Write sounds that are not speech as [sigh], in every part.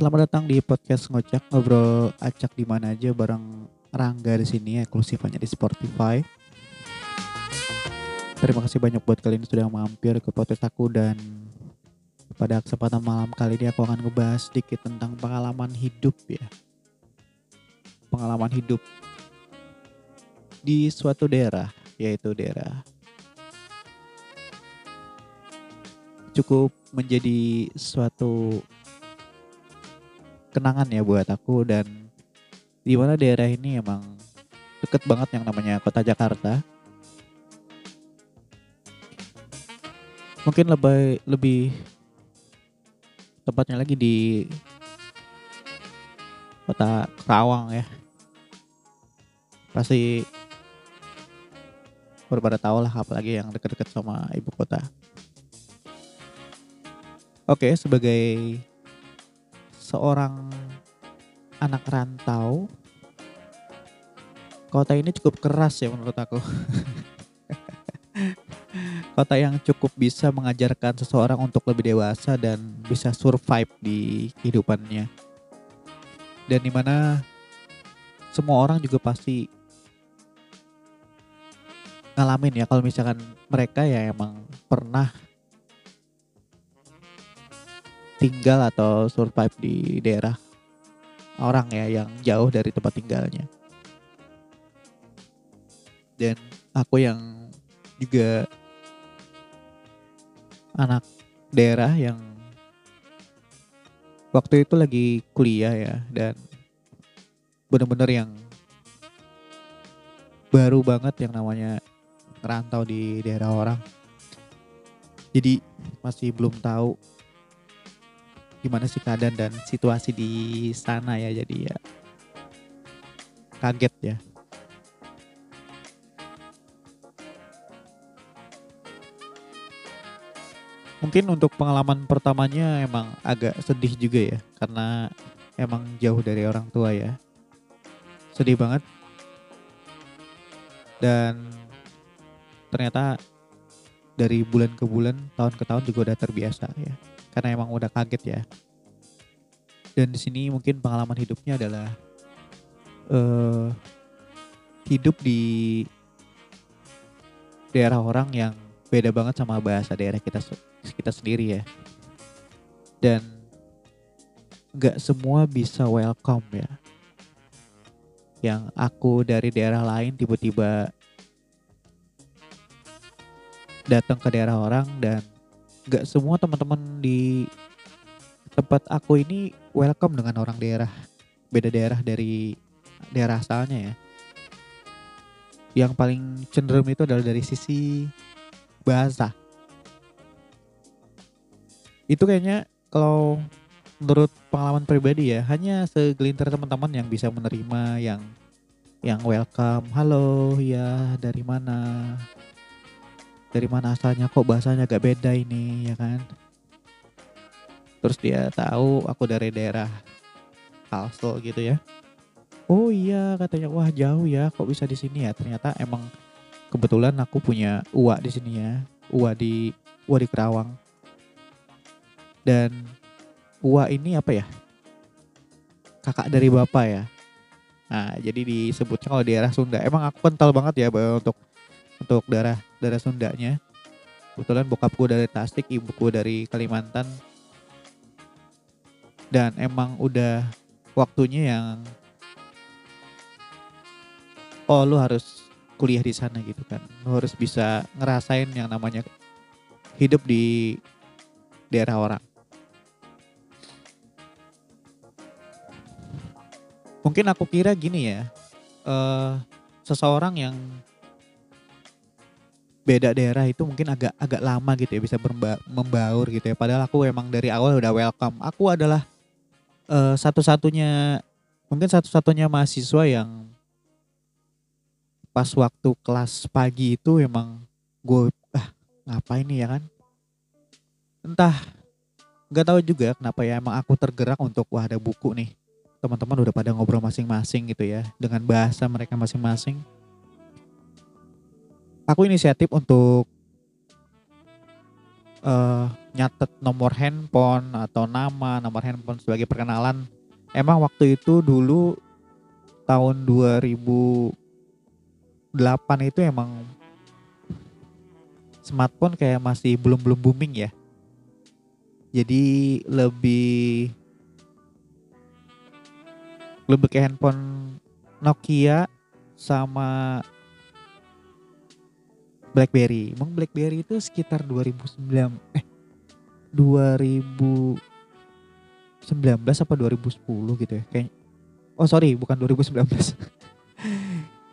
Selamat datang di podcast ngocak ngobrol acak di mana aja bareng Rangga di sini eksklusif hanya di Spotify. Terima kasih banyak buat kalian sudah mampir ke podcast aku dan pada kesempatan malam kali ini aku akan ngebahas sedikit tentang pengalaman hidup ya. Pengalaman hidup di suatu daerah yaitu daerah cukup menjadi suatu kenangan ya buat aku dan di mana daerah ini emang deket banget yang namanya kota Jakarta. Mungkin lebih lebih tepatnya lagi di kota Kerawang ya. Pasti baru pada tahu lah apalagi yang deket-deket sama ibu kota. Oke, sebagai seorang anak rantau, kota ini cukup keras ya menurut aku. [laughs] kota yang cukup bisa mengajarkan seseorang untuk lebih dewasa dan bisa survive di kehidupannya. Dan di mana semua orang juga pasti ngalamin ya kalau misalkan mereka ya emang pernah tinggal atau survive di daerah orang ya yang jauh dari tempat tinggalnya. Dan aku yang juga anak daerah yang waktu itu lagi kuliah ya dan bener-bener yang baru banget yang namanya ngerantau di daerah orang. Jadi masih belum tahu gimana sih keadaan dan situasi di sana ya jadi ya kaget ya. Mungkin untuk pengalaman pertamanya emang agak sedih juga ya karena emang jauh dari orang tua ya. Sedih banget. Dan ternyata dari bulan ke bulan tahun ke tahun juga udah terbiasa ya karena emang udah kaget ya. Dan di sini mungkin pengalaman hidupnya adalah uh, hidup di daerah orang yang beda banget sama bahasa daerah kita kita sendiri ya. Dan nggak semua bisa welcome ya. Yang aku dari daerah lain tiba-tiba datang ke daerah orang dan gak semua teman-teman di tempat aku ini welcome dengan orang daerah beda daerah dari daerah asalnya ya. Yang paling cenderung itu adalah dari sisi bahasa. Itu kayaknya kalau menurut pengalaman pribadi ya, hanya segelintir teman-teman yang bisa menerima yang yang welcome, halo ya dari mana, dari mana asalnya? Kok bahasanya agak beda ini ya kan? Terus dia tahu aku dari daerah Kalsel gitu ya. Oh iya katanya wah jauh ya kok bisa di sini ya? Ternyata emang kebetulan aku punya uak di sini ya uak di uak di Kerawang. Dan uak ini apa ya? Kakak dari bapak ya. Nah jadi disebutnya kalau daerah Sunda. Emang aku kental banget ya untuk untuk darah darah Sundanya. Kebetulan bokapku dari Tasik, ibuku dari Kalimantan. Dan emang udah waktunya yang oh lu harus kuliah di sana gitu kan. Lu harus bisa ngerasain yang namanya hidup di daerah orang. Mungkin aku kira gini ya, uh, seseorang yang beda daerah itu mungkin agak agak lama gitu ya bisa bermba, membaur gitu ya. Padahal aku emang dari awal udah welcome. Aku adalah uh, satu-satunya mungkin satu-satunya mahasiswa yang pas waktu kelas pagi itu emang gue ah ngapain nih ya kan entah nggak tahu juga kenapa ya emang aku tergerak untuk wah ada buku nih teman-teman udah pada ngobrol masing-masing gitu ya dengan bahasa mereka masing-masing aku inisiatif untuk uh, nyatet nomor handphone atau nama nomor handphone sebagai perkenalan. Emang waktu itu dulu tahun 2008 itu emang smartphone kayak masih belum belum booming ya. Jadi lebih lebih ke handphone Nokia sama BlackBerry. Emang BlackBerry itu sekitar 2009 eh 2019 apa 2010 gitu ya kayak Oh sorry bukan 2019 2009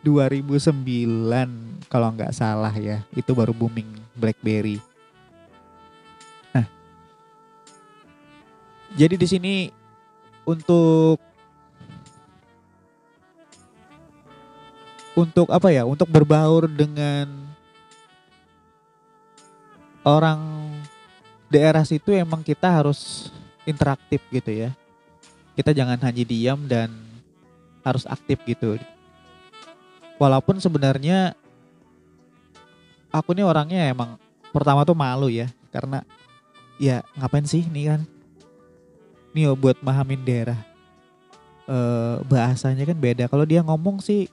[laughs] kalau nggak salah ya itu baru booming BlackBerry. Nah, jadi di sini untuk untuk apa ya? Untuk berbaur dengan orang daerah situ emang kita harus interaktif gitu ya. Kita jangan hanya diam dan harus aktif gitu. Walaupun sebenarnya aku nih orangnya emang pertama tuh malu ya karena ya ngapain sih nih kan nih buat mahamin daerah e, bahasanya kan beda kalau dia ngomong sih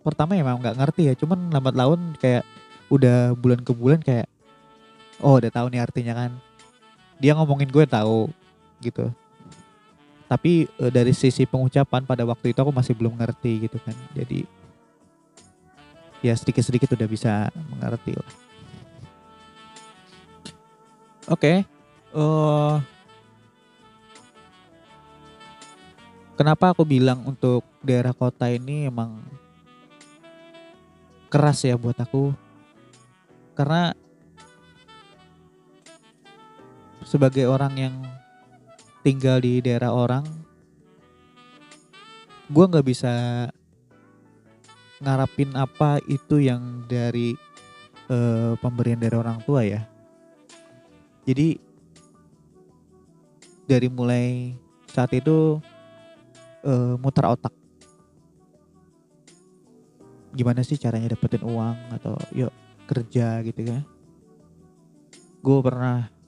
pertama emang nggak ngerti ya cuman lambat laun kayak udah bulan ke bulan kayak oh udah tahu nih artinya kan. Dia ngomongin gue tahu gitu. Tapi e, dari sisi pengucapan pada waktu itu aku masih belum ngerti gitu kan. Jadi ya sedikit-sedikit udah bisa mengerti lah. Oke okay. uh, eh, kenapa aku bilang untuk daerah kota ini emang keras ya buat aku? Karena sebagai orang yang tinggal di daerah orang gue nggak bisa ngarapin apa itu yang dari uh, pemberian dari orang tua ya. Jadi dari mulai saat itu uh, muter otak. Gimana sih caranya dapetin uang atau yuk kerja gitu kan. Gue pernah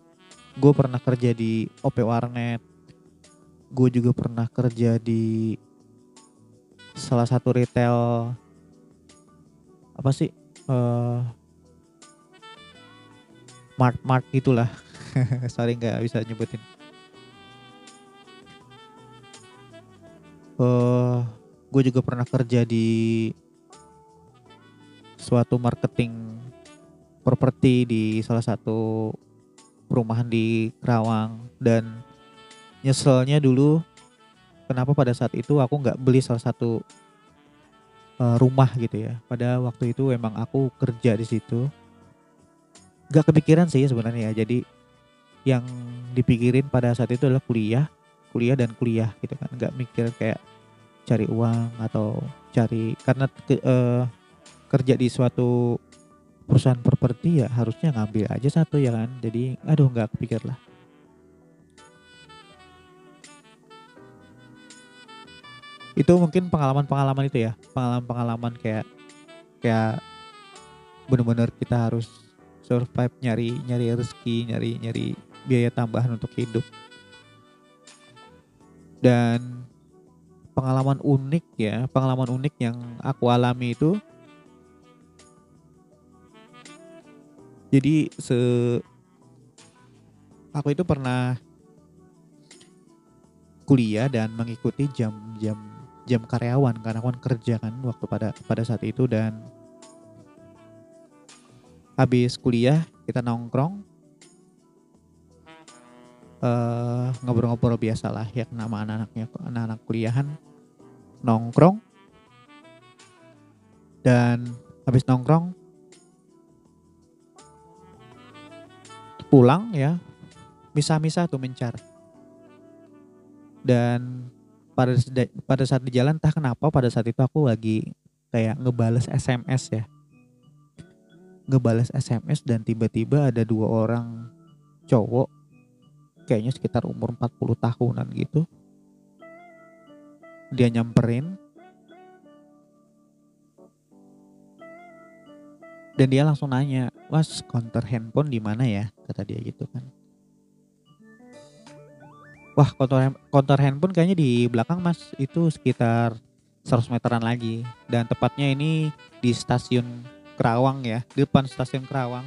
gue pernah kerja di OP warnet. Gue juga pernah kerja di salah satu retail apa sih uh, mart mart gitulah [laughs] sorry nggak bisa nyebutin. Uh, gue juga pernah kerja di suatu marketing properti di salah satu perumahan di Kerawang. Dan nyeselnya dulu kenapa pada saat itu aku nggak beli salah satu uh, rumah gitu ya. Pada waktu itu emang aku kerja di situ. Nggak kepikiran sih sebenarnya. Ya jadi yang dipikirin pada saat itu adalah kuliah kuliah dan kuliah gitu kan. Nggak mikir kayak cari uang atau cari karena uh, kerja di suatu perusahaan properti ya harusnya ngambil aja satu ya kan. Jadi aduh nggak kepikir lah. Itu mungkin pengalaman-pengalaman itu ya. Pengalaman-pengalaman kayak kayak bener-bener kita harus survive nyari nyari rezeki nyari nyari biaya tambahan untuk hidup. Dan pengalaman unik ya pengalaman unik yang aku alami itu jadi se aku itu pernah kuliah dan mengikuti jam-jam jam karyawan karyawan kerja kan waktu pada pada saat itu dan habis kuliah kita nongkrong uh, ngobrol-ngobrol biasa lah ya nama anak-anaknya anak-anak kuliahan nongkrong. Dan habis nongkrong pulang ya misah-misah tuh mencar. Dan pada pada saat di jalan entah kenapa pada saat itu aku lagi kayak ngebales SMS ya. Ngebales SMS dan tiba-tiba ada dua orang cowok kayaknya sekitar umur 40 tahunan gitu dia nyamperin dan dia langsung nanya mas counter handphone di mana ya? Kata dia gitu kan. Wah counter counter handphone kayaknya di belakang mas. Itu sekitar 100 meteran lagi. Dan tepatnya ini di stasiun Kerawang ya depan stasiun Kerawang.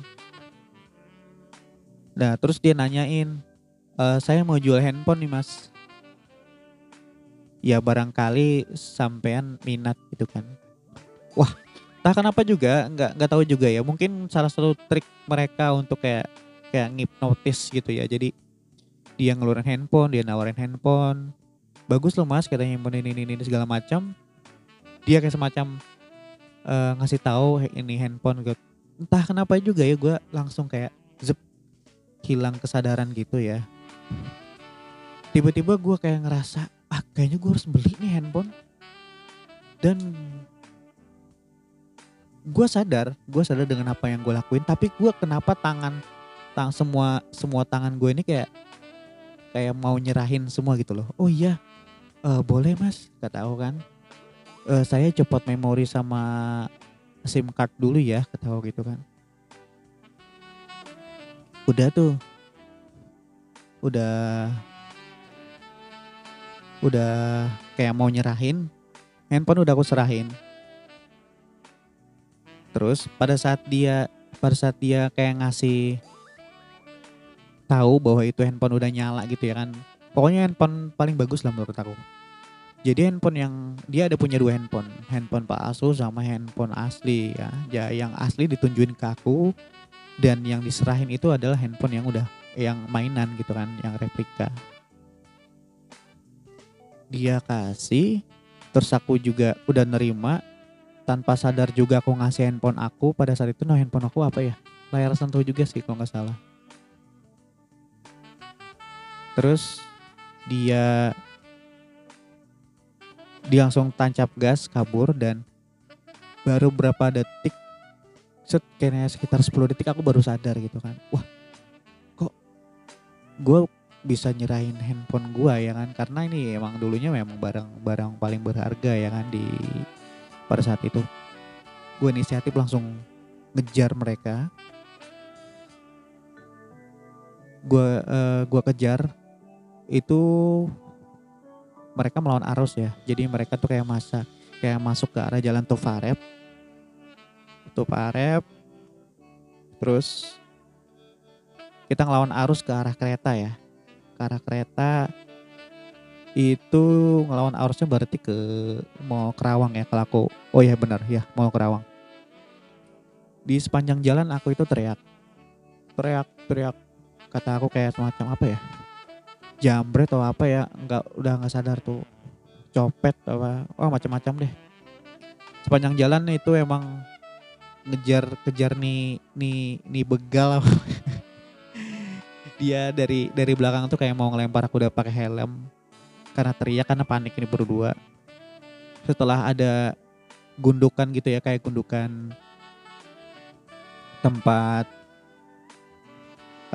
Nah terus dia nanyain e, saya mau jual handphone nih mas. Ya barangkali sampean minat gitu kan. Wah tak kenapa juga nggak nggak tahu juga ya. Mungkin salah satu trik mereka untuk kayak kayak ngipnotis gitu ya. Jadi dia ngeluarin handphone dia nawarin handphone. Bagus loh mas katanya handphone ini ini, ini segala macam. Dia kayak semacam uh, ngasih tahu ini handphone gitu entah kenapa juga ya gue langsung kayak zep hilang kesadaran gitu ya. Tiba-tiba gue kayak ngerasa ah kayaknya gue harus beli nih handphone. Dan gue sadar gue sadar dengan apa yang gue lakuin tapi gue kenapa tangan tang semua semua tangan gue ini kayak kayak mau nyerahin semua gitu loh. Oh iya uh, boleh mas kata aku kan. Uh, saya copot memori sama sim card dulu ya kata aku gitu kan. Udah tuh. Udah udah kayak mau nyerahin handphone udah aku serahin Terus pada saat dia pada saat dia kayak ngasih tahu bahwa itu handphone udah nyala gitu ya kan. Pokoknya handphone paling bagus lah menurut aku. Jadi handphone yang dia ada punya dua handphone, handphone Pak Asus sama handphone asli ya. Ya yang asli ditunjukin ke aku dan yang diserahin itu adalah handphone yang udah yang mainan gitu kan, yang replika. Dia kasih terus aku juga udah nerima tanpa sadar juga aku ngasih handphone aku pada saat itu no handphone aku apa ya? Layar sentuh juga sih kalau nggak salah. Terus dia dia langsung tancap gas kabur dan baru berapa detik set kayaknya sekitar 10 detik aku baru sadar gitu kan. Wah kok gue bisa nyerahin handphone gue ya kan? Karena ini emang dulunya memang barang-barang paling berharga ya kan di pada saat itu. Gue inisiatif langsung ngejar mereka. Gue uh, gue kejar. Itu mereka melawan arus ya. Jadi mereka tuh kayak masa kayak masuk ke arah jalan Tofarep Tofarep terus kita ngelawan arus ke arah kereta ya. Ke arah kereta itu ngelawan arusnya berarti ke mau Kerawang ya kalau aku oh ya benar. Ya mau Kerawang. Di sepanjang jalan aku itu teriak. Teriak teriak. Kata aku kayak semacam apa ya? Jambret atau apa ya? Nggak udah nggak sadar tuh. Copet apa? Oh macam-macam deh. Sepanjang jalan itu emang ngejar kejar nih nih nih begal [laughs] dia dari dari belakang tuh kayak mau ngelempar aku udah pakai helm karena teriak karena panik ini berdua. Setelah ada gundukan gitu ya kayak gundukan tempat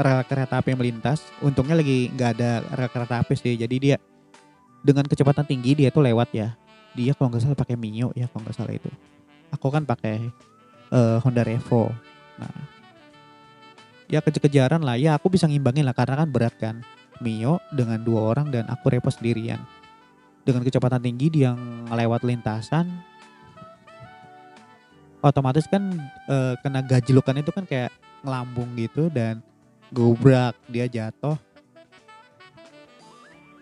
rel kereta api yang melintas untungnya lagi nggak ada rel kereta api sih. Jadi dia dengan kecepatan tinggi dia tuh lewat ya. Dia kalau nggak salah pakai Mio ya kalau nggak salah itu. Aku kan pakai uh, Honda Revo. Nah ya kejar-kejaran lah. Ya aku bisa ngimbangin lah karena kan berat kan Mio dengan dua orang dan aku Repo sendirian. Dengan kecepatan tinggi dia ngelewat lintasan, otomatis kan e, kena gajlukan itu kan kayak ngelambung gitu dan gubrak dia jatuh.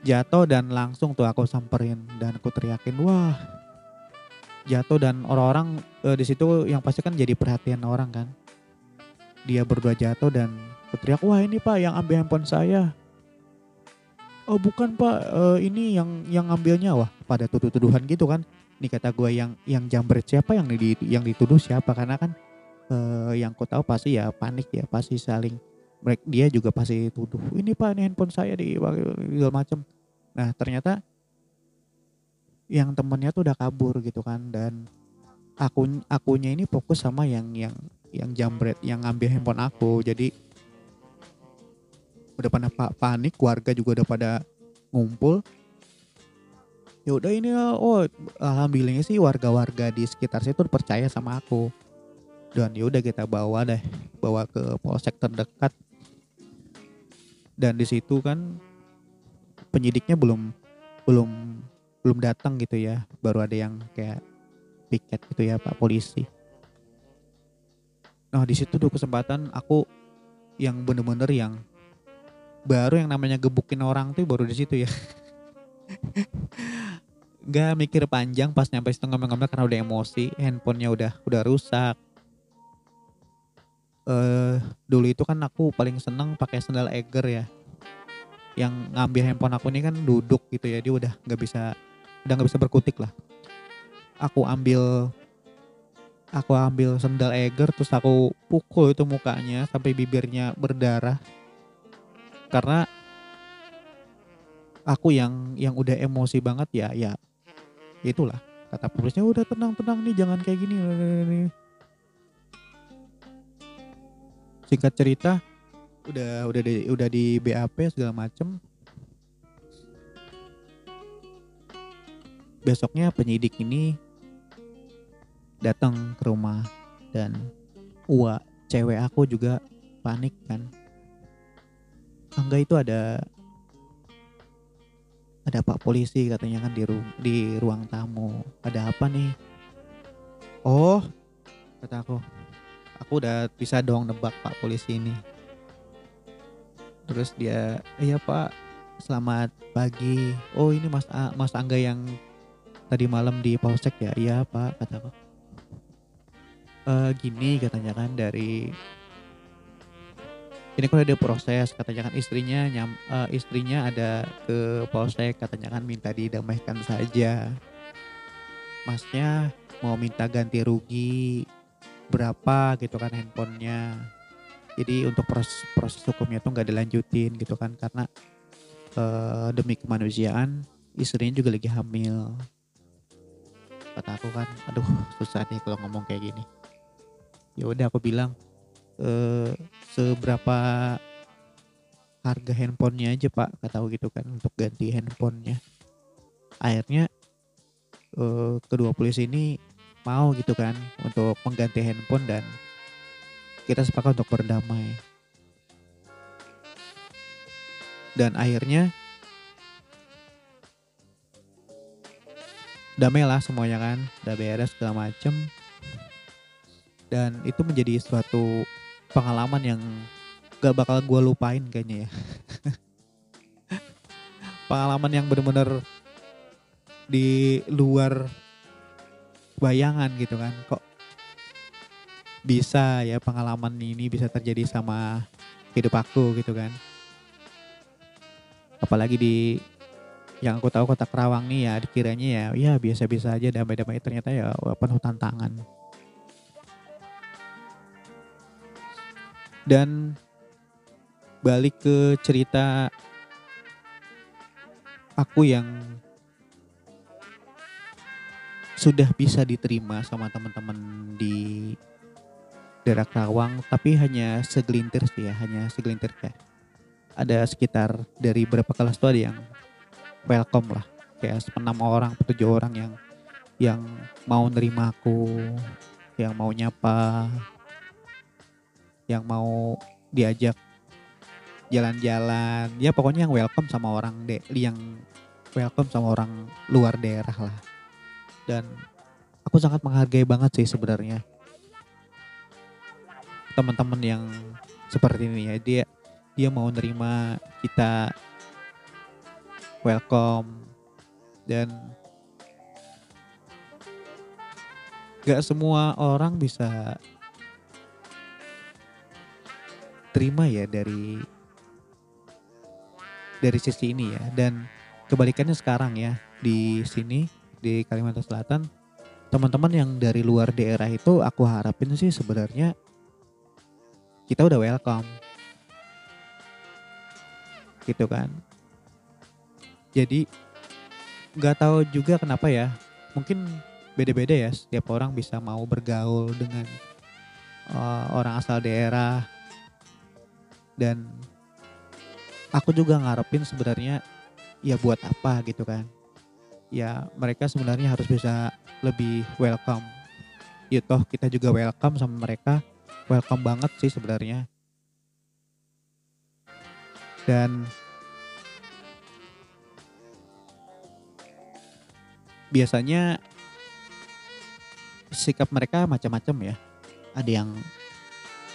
Jatuh dan langsung tuh aku samperin dan aku teriakin wah jatuh. Dan orang-orang e, di situ yang pasti kan jadi perhatian orang kan. Dia berdua jatuh dan teriak wah ini pak yang ambil handphone saya oh bukan pak. Uh, ini yang yang ngambilnya wah pada tuduh-tuduhan gitu kan? Ini kata gue yang yang jambret siapa? Yang di yang dituduh siapa? Karena kan uh, yang ku tahu pasti ya panik ya pasti saling mereka dia juga pasti tuduh ini pak ini handphone saya di segala macam nah ternyata yang temennya tuh udah kabur gitu kan dan aku akunya ini fokus sama yang yang yang jambret yang ngambil handphone aku. Jadi udah pada panik warga juga udah pada ngumpul. Ya udah ini oh alhamdulillahnya sih warga-warga di sekitar situ percaya sama aku. Dan yaudah kita bawa deh bawa ke polsek terdekat. Dan di situ kan penyidiknya belum belum belum datang gitu ya. Baru ada yang kayak piket gitu ya pak polisi. Nah di situ tuh kesempatan aku yang bener-bener yang baru yang namanya gebukin orang tuh baru di situ ya. Gak mikir panjang pas nyampe situ ngomel-ngomel karena udah emosi handphonenya udah udah rusak. Uh, dulu itu kan aku paling seneng pakai sandal Eger ya. Yang ngambil handphone aku ini kan duduk gitu ya dia udah nggak bisa udah nggak bisa berkutik lah. Aku ambil aku ambil sendal Eger terus aku pukul itu mukanya sampai bibirnya berdarah karena aku yang yang udah emosi banget ya ya itulah. Kata polisnya udah tenang tenang nih jangan kayak gini. Singkat cerita udah udah di udah di BAP segala macem. Besoknya penyidik ini datang ke rumah dan uak cewek aku juga panik kan Angga itu ada ada pak polisi katanya kan di ru di ruang tamu. Ada apa nih? Oh kata aku aku udah bisa dong nebak pak polisi ini. Terus dia iya pak selamat pagi. Oh ini mas A, mas Angga yang tadi malam di polsek ya? Iya pak kata aku. E, gini katanya kan dari ini kan ada proses katanya kan istrinya nyam, uh, istrinya ada ke polsek katanya kan minta didamaikan saja. Masnya mau minta ganti rugi berapa gitu kan handphonenya. Jadi untuk proses proses hukumnya tuh nggak dilanjutin gitu kan karena uh, demi kemanusiaan istrinya juga lagi hamil. Kata aku kan aduh susah nih kalau ngomong kayak gini. Ya udah aku bilang uh, seberapa harga handphonenya aja pak kata aku gitu kan untuk ganti handphonenya akhirnya uh, kedua polisi ini mau gitu kan untuk mengganti handphone dan kita sepakat untuk berdamai. Dan akhirnya damai lah semuanya kan, udah beres segala macem. Dan itu menjadi suatu pengalaman yang gak bakal gue lupain kayaknya ya. pengalaman yang bener-bener di luar bayangan gitu kan. Kok bisa ya pengalaman ini bisa terjadi sama hidup aku gitu kan apalagi di yang aku tahu kota Kerawang nih ya dikiranya ya ya biasa-biasa aja damai-damai ternyata ya penuh tantangan dan balik ke cerita aku yang sudah bisa diterima sama teman-teman di daerah Karawang tapi hanya segelintir sih ya hanya segelintir kayak ada sekitar dari berapa kelas tuh ada yang welcome lah. Kayak enam orang tujuh orang yang yang mau nerima aku yang mau nyapa yang mau diajak jalan-jalan. Ya pokoknya yang welcome sama orang de yang welcome sama orang luar daerah lah. Dan aku sangat menghargai banget sih sebenarnya teman-teman yang seperti ini ya. Dia dia mau nerima kita welcome. Dan gak semua orang bisa terima ya dari dari sisi ini ya. Dan kebalikannya sekarang ya di sini di Kalimantan Selatan teman-teman yang dari luar daerah itu aku harapin sih sebenarnya kita udah welcome. Gitu kan. Jadi nggak tahu juga kenapa ya mungkin beda-beda ya setiap orang bisa mau bergaul dengan uh, orang asal daerah dan aku juga ngarepin sebenarnya ya buat apa gitu kan. Ya mereka sebenarnya harus bisa lebih welcome. Ya toh kita juga welcome sama mereka. Welcome banget sih sebenarnya. Dan biasanya sikap mereka macam-macam ya. Ada yang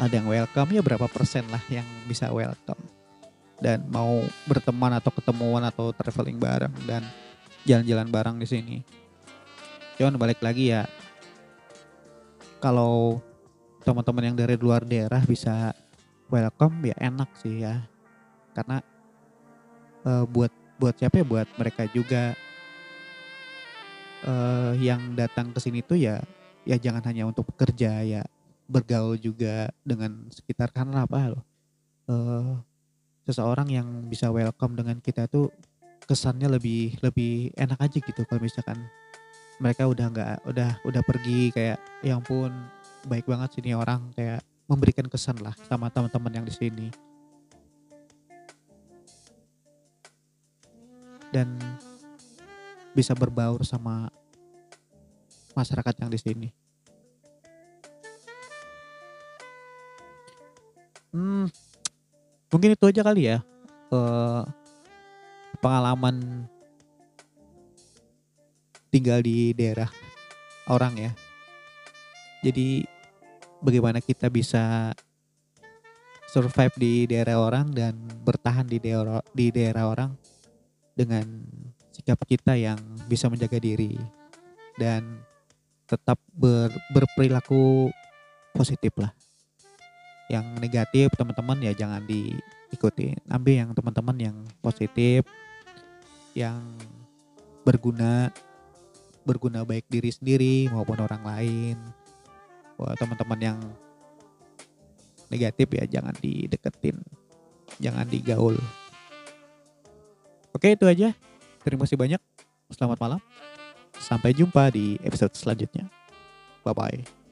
ada yang welcome ya berapa persen lah yang bisa welcome dan mau berteman atau ketemuan atau traveling bareng dan jalan-jalan bareng di sini. Cuman balik lagi ya kalau teman-teman yang dari luar daerah bisa welcome ya enak sih ya. Karena uh, buat buat siapa ya buat mereka juga uh, yang datang ke sini tuh ya ya jangan hanya untuk bekerja ya bergaul juga dengan sekitar karena apa loh uh, seseorang yang bisa welcome dengan kita tuh kesannya lebih lebih enak aja gitu kalau misalkan mereka udah nggak udah udah pergi kayak yang pun baik banget sini orang kayak memberikan kesan lah sama teman-teman yang di sini dan bisa berbaur sama masyarakat yang di sini. Hmm, mungkin itu aja kali ya uh, pengalaman tinggal di daerah orang ya. Jadi bagaimana kita bisa survive di daerah orang dan bertahan di daerah di daerah orang dengan sikap kita yang bisa menjaga diri dan tetap ber, berperilaku positif lah yang negatif teman-teman ya jangan diikuti. Ambil yang teman-teman yang positif yang berguna berguna baik diri sendiri maupun orang lain. Wah, teman-teman yang negatif ya jangan dideketin jangan digaul. Oke itu aja. Terima kasih banyak. Selamat malam. Sampai jumpa di episode selanjutnya. Bye bye